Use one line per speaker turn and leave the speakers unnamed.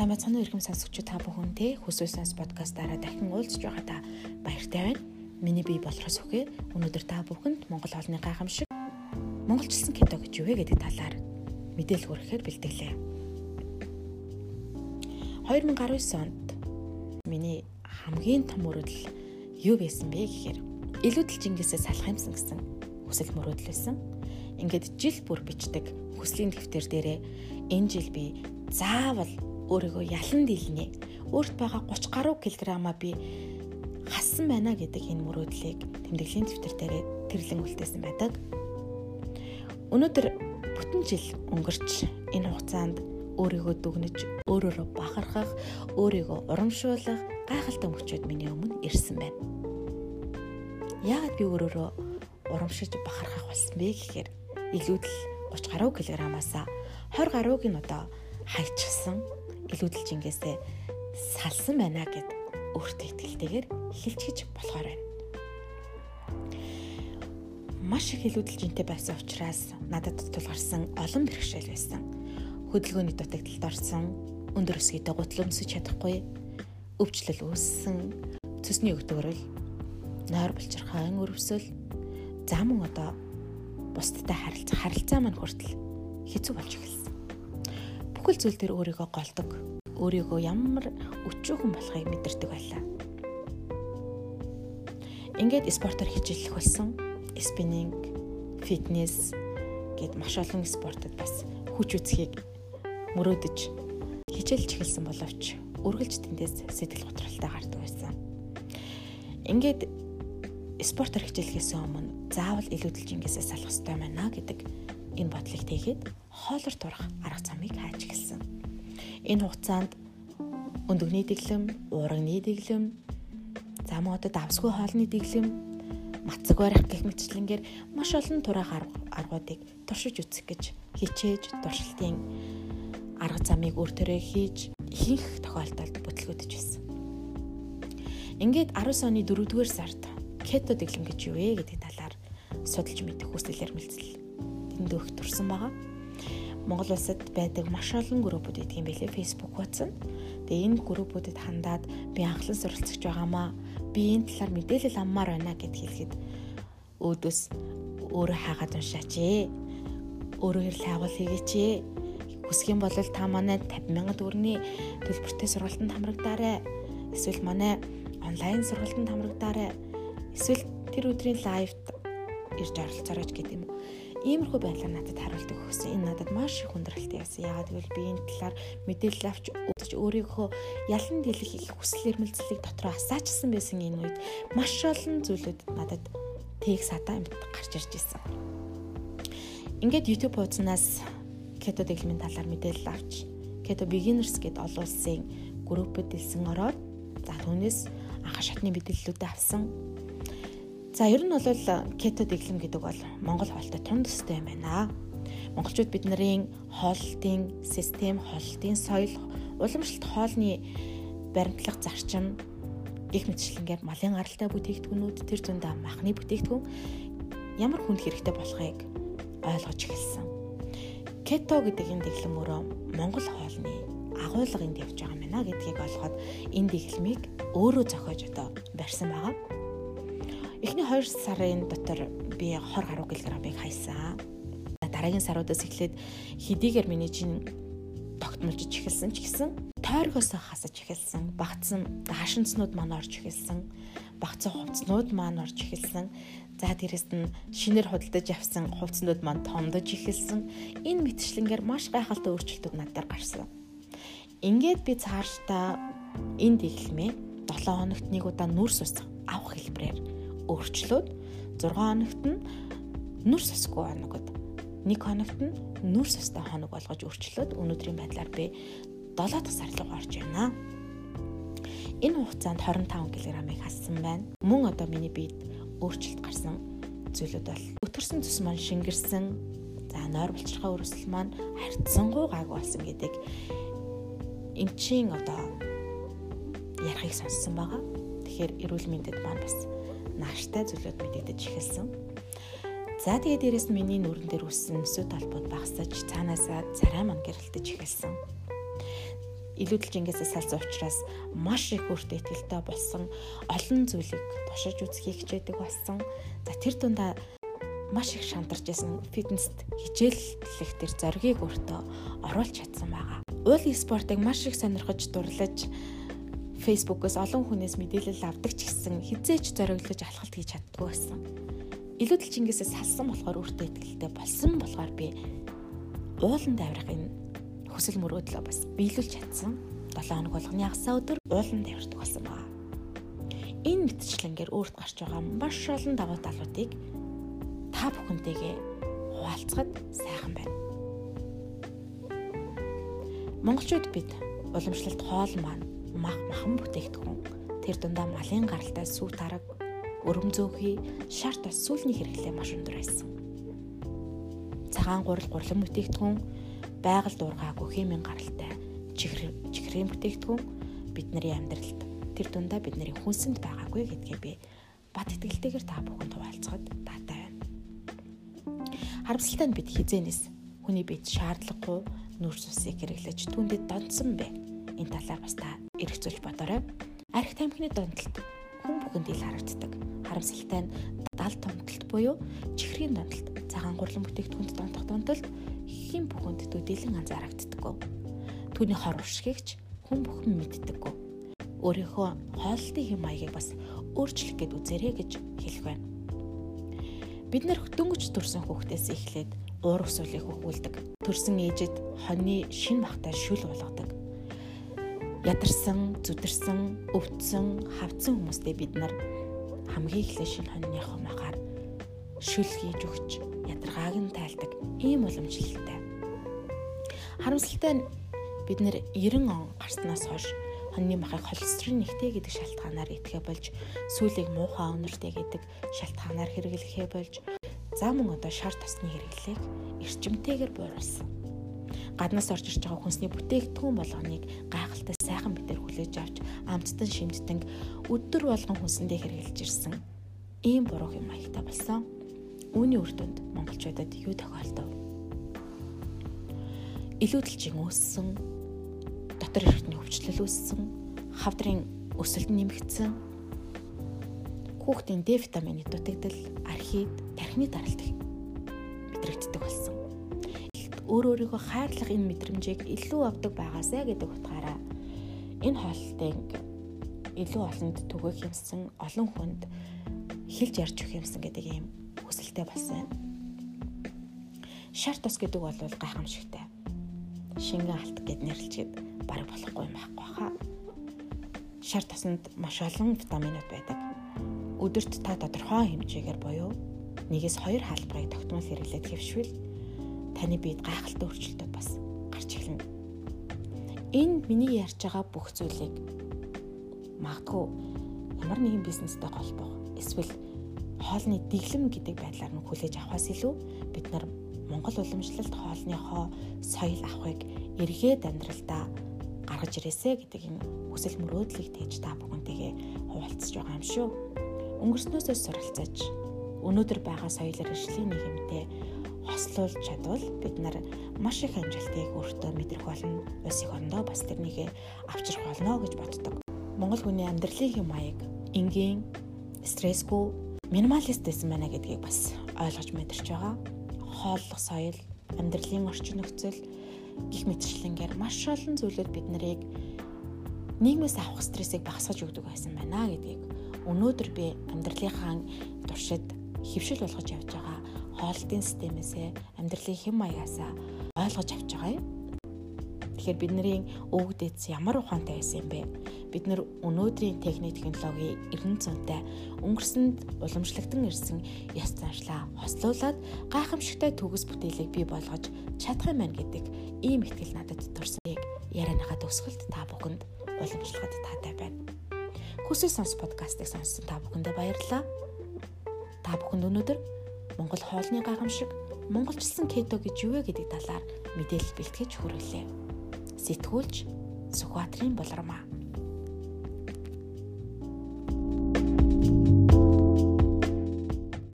сайн байцгаана уу ирхэм сонсогчид та бүхэндээ хүсэл сонс подкастаараа дахин уулзж байгаа та баяртай байна. Миний бие болохоос үхээ өнөөдөр та бүхэнд Монгол хоолны гайхамшиг монголчилсан кето гэж юу вэ гэдэг талаар мэдээлэл хүрэхээр бэлтгэлээ. 2019 онд миний хамгийн том мөрөдөл юу байсан бэ гэхээр илүүдэл жингээсээ салах юмсан гэсэн хүсэл мөрөөдөл байсан. Ингээд жил бүр бичдэг хүслийн дэвтэр дээрээ энэ жил би заавал өөрийгөө ялан дийлнэ. Өөрт байгаа 30 гаруй килограмма би хассан байна гэдэг энэ мөрөөдлийг тэмдэглэлийн дэвтэр дээр тэрлэн үлдээсэн байдаг. Өнөөдөр бүтэн жил өнгөрч энэ хугацаанд өөрийгөө дүгнэж, өөрөөрөө бахархах, өөрийгөө урамшуулах гайхалтай мөчүүд миний өмнө ирсэн байна. Яагаад би өөрөөрөө урамшиж бахархах болсон бэ гэхээр илүүдэл 30 гаруй килограммаас 20 гаруйг нь одоо хайчихсан илүүдэл жингээсээ салсан байна гэд өөртөө итгэлтэйгээр хэлчихэж болохоор байна. Маш их илүүдэл жинтэй байсан учраас надад тулгарсан олон бэрхшээл байсан. Хөдөлгөөний дутагдалд орсон, өндөр өсгийтэй гутал өмсөж чадахгүй, өвчлөл үүссэн, цэсний өгдөгөрөл, нойр булчирхайн өрөвсөл, за мөн одоо бусдтай харилцаа харилцаа маань хүртэл хэцүү болж эхэлсэн бүхэл зүйл дээр өөрийгөө голдог. Өөрийгөө ямар өчүүхэн болохыг мэдэрдэг байлаа. Ингээд спортоор хичээлэх болсон. Спиннинг, фитнес гэд маш олон спортод бас хүч үзхийг мөрөөдөж хичээлж эхэлсэн боловч үргэлж тэндээс сэтгэл готролтой гардаг байсан. Ингээд спортоор хичээлэхээс өмнө заавал илүүдэл жингээсээ салах хэрэгтэй байна гэдэг энэ бодлыг тэгээд хоолор турах арга замыг хайж эхэлсэн. Энэ хугацаанд өндөгний дэглэм, уурагны дэглэм, за модод давсгүй хоолны дэглэм, мацаг барих гэх мэтчлэнгээр маш олон тураах аргуудыг туршиж үзэх гэж хичээж туршилтын арга замыг өөртөө хийж ихэнх тохиолдолд бүтлгүүдэж байсан. Ингээд 19 оны 4-р сард кето дэглэм гэж юу вэ гэдэг талаар судалж мэдэх хүсэл эрмэлзэл дөөх турсан байгаа. Монгол улсад байдаг маш олон группүүд идэх юм билээ Facebook хуудас. Тэгээ энэ группүүдэд хандаад би анхлан суралцж байгаамаа. Би энэ талаар мэдээлэл аммаар байна гэд хэлэхэд өөдөөс өөрөө хаагаад уншаач ээ. Өөрөө хэрэл хайгуул хийгээч ээ. Хүсэх юм бол та манай 50 сая төгрөгийн төлбөртэй сургалтанд хамрагдаарай. Эсвэл манай онлайн сургалтанд хамрагдаарай. Эсвэл тэр өдрийн лайвд ирж оролцоорой гэдэг юм. Иймэрхүү байдлаар надад хариулт өгсөн. Энэ надад маш их хүндрэлтэй байсан. Яагаад гэвэл би энэ талаар мэдээлэл авч үзэж өөрийнхөө ялан дэлэх их хүсэл эрмэлзлийг дотроо асаачсан байсан энэ үед маш олон зүйлүүд надад тэг сатаа амьд гарч ирж байсан. Ингээд YouTube хуудаснаас keto дэглэмийн талаар мэдээлэл авч keto beginners гэд олон улсын группэд дэлсэн ороод за түүнээс анхаа шатны мэдээллүүдээ авсан За ер нь бол кето дэглэм гэдэг бол Монгол хоолтой тунд төстэй юм байна. Монголчууд бид нарын хоолтын систем, хоолтын соёл, уламжлалт хоолны баримтлах зарчим гих мэтчлэнгээр малын гаралтай бүтээгдэхүүнүүд тэр зүйндээ махны бүтээгдэхүүн ямар хүнд хэрэгтэй болохыг ойлгож эхэлсэн. Кето гэдэг энэ дэглэм өөрөө Монгол хоолны агуулга энд явж байгаа юм байна гэдгийг олоход энэ дэглэмийг өөрөө зохиож одоо барьсан байгаа. Эхний 2 сарын дотор би 20 гаруй килограммыг хайсан. Дараагийн саруудаас эхлээд хэдийгээр миний чин тогтмолж эхэлсэн ч гэсэн тойргоос хасаж эхэлсэн. Багцсан хаашинцнууд маань орж эхэлсэн. Багцсан хувцснууд маань орж эхэлсэн. За дээрэс нь шинээр худалдаж авсан хувцснууд маань томдож эхэлсэн. Энэ мэтчлэнгээр маш гайхалтай өөрчлөлтүүд надад гарсан. Ингээд би цаашдаа энэ дэглэмээ 7 хоногт нэг удаа нүрс ус авах хэлбэрээр өөрчлөөд 6 хоногт нь нүр сосгүй хоногод 1 хоногт нь нүр состой хоног болгож өөрчлөөд өнөөдрийн байдлаар би 7 дахь сар руу орж байна. Энэ хугацаанд 25 кг-ыг хассан байна. Мөн одоо миний биед өөрчлөлт гарсан зүйлүүд бол өтөрсөн цус маань шингэрсэн. За нойр булчирхай өрөсөл маань харьцангуй гайгүй болсон гэдэг эн чин одоо ярихыг сонссон байгаа. Тэгэхээр эрүүл мэндэд маань бас нааштай зүйлүүд мэдэгдэж эхэлсэн. За тэгээ дээрэс нь миний нүрэн дээр үссэн өсөд талбууд багасаж цаанаасаа царай маань гэрэлтэж эхэлсэн. илүүдэлж ингээс салсан учраас маш их өөртөө ихтэй болсон олон зүйлийг тушиж үзхийг хичээдэг болсон. За тэр дундаа маш их шантарч байсан фитнест хичээллэх тэр зоригийг өөртөө оруулж чадсан байгаа. Уул спортыг маш их сонирхож дурлаж Facebook-оос олон хүнээс мэдээлэл авдаг ч гэсэн хизээч зориглож алхалт хийж чаддгүй байсан. Илүүдэл чингээс салсан болохоор өөртөө ихтэй болсон болохоор би ууланд авирахын хүсэл мөрөөдлөө бас биелүүлж чадсан. 7 хоног болгоны хагасаа өдөр ууланд авирдаг болсон байна. Энэ мэтчлэнгээр өөрт гарч байгаа маш олон давуу талуудыг та бүхэнтэйгээ хуваалцахад сайхан байна. Монголчууд бид уламжлалт хоол маань мах махан бүтээгдэхүүн тэр дундаа малын гаралтай сүв тараг өрөм зөөхий шар тос сүүлний хэрэглээ маш өндөр байсан. Цагаан гурал гурлан бүтээгдэхүүн байгаль дуургаагүй хэмээн гаралтай чихрийн бүтээгдэхүүн бидний амьдралд тэр дундаа бидний хүнсэнд байгаагүй гэдгээ би бат итгэлтэйгээр та бүхэнд хуваалцахад таатай байна. Харамсалтай нь бид хизээнээс хүний бид шаардлагагүй нүүрс усыг хэрэглэж түндэд донцсон бэ. Энэ талаар бас та эргцүүлж бодоорой. Арх тамхины донтолт хүн бүхэнд ил харагддаг. Харамсалтай нь дал томтолт буюу чихрийн донтолт, цагаан гурлан бүтээгдэхүүнд донтох донтолт хэн бүхэнд төдийлөн анзаарагддаггүй. Түүний хор уршигч хүн бүхэн мэддэггүй. Өөрийнхөө хоолтын хэм маягийг бас өөрчлөх гээд үзээрэй гэж хэлэх байна. Бид нэр дөнгөж төрсэн хүүхдээс эхлээд уур өсвөлийг хөвгүүлдэг. Төрсэн ээжэд хоньны шин махтай шүл болгодог ядарсан, зүдэрсэн, өвдсөн, хавцсан хүмүүстэй бид нар хамгийн эхлээ шинэ хоньныхоо махаар шүл хийж өгч ядаргааг нь тайлдаг ийм уламжлалтай. Харамсалтай бид нэр 90 он гарснаас хойш хоньны махыг холестерин нэгтэй гэдэг шалтгаанаар идэхэ болж сүлийг муухай өнөртэй гэдэг шалтгаанаар хэрэглэхэ болж за мөн одоо шар тосны хэрэглээг эрчимтэйгээр бууруулсан гаднаас орж ирж байгаа хүнсний бүтээгдэхүүн болгоныг гайхалтай сайхан битэр хүлээж авч амттан шимтдэг өдөр болгон хүнсэндээ хэрэгжилж ирсэн. Ийм буруу юм маягтай болсон. Үүний үр дүнд монголчуудад юу тохиолдов? Илүүдэлжин өссөн, дотор эрхтний хөвчлөл өссөн, хавдрын өсөлт нэмэгдсэн, хүүхдийн Д витамины дутагдал, архид, тархины даралт мэдрэгддэг болсон өөр өөрийгөө хайрлах энэ мэдрэмжийг илүү авдаг байгаасай гэдэг утгаараа энэ хоолтыг илүү олонд түгээх юмсан олон хүнд хэлж ярьж өгөх юмсан гэдэг ийм хүсэлтэй болсон. Шар тос гэдэг бол гайхамшигтай. Шингэн алт гэд нэрлэлчихэд бараг болохгүй юм байхгүй хаа. Шар тосонд маш олон витаминууд байдаг. Өдөрт та тодорхой хэмжээгээр буюу нэгээс хоёр хаалбарыг тогтмол хэрэглээд хэвшвэл таны биед гайхалтай өөрчлөлтүүд бас гарч эхэлнэ. Энэ миний ярьж байгаа бүх зүйлийг магадгүй ямар нэгэн бизнестэй холбох эсвэл хоолны дэглэм гэдэг байдлаар нь хүлээж авахаас илүү бид нар Монгол уламжлалт хоолныхоо соёл авахыг эргээд амьдралдаа гаргаж ирээсэ гэдэг энэ хүсэл мөрөөдлийг тээж та бүхэнтэйгээ хуваалцаж байгаа юм шүү. Өнгөрснөөсөө суралцаж өнөөдөр байгаа соёлоор иршлийн нийгэмтэй хослуулж чадвал бид нар маш их амжилтыг өөртөө мэдрэх болно. Улс их орондоо бас тэрнийгээ авчрах болно гэж боддог. Монгол хүний амьдралын хэм маяг энгийн, стрессгүй, минималист байсан байна гэдгийг бас ойлгож мэдэрч байгаа. Хооллох соёл, амьдралын орчин нөхцөл гих мэтчлэнгээр маш олон зүйлүүд бид нарыг нийгмээс авах стрессийг багасгаж өгдөг байсан байна гэдгийг өнөөдөр би амьдралынхаа туршид хөвшил болгож явж байгаа хоолтын системээсээ амьдралын хэм маягаасаа ойлгож авч байгаа юм. Тэгэхээр бидний өвөг дээдс ямар ухаантай байсан юм бэ? Бид нэр өнөөдрийн техник технологи эрдэнэ цонтой өнгөрсөнд уламжлагдсан ирсэн яс заншлаа хослуулад гайхамшигтай төгс бүтээлийг бий болгож чадах юм байна гэдэг ийм ихтгэл надад төрснийг ярианыхаа төгсгөлд та бүхэнд уламжлахад таатай байна. Хүсэл сонс подкастыг сонссон та бүхэндээ баярлалаа. Та бүхэнд өнөөдөр Монгол хоолны гайхамшиг, монголчилсан кето гэж юу вэ гэдэг талаар мэдээлэл бэлтгэж хүргэлээ. Сэтгүүлч Сүхбаатарын болормаа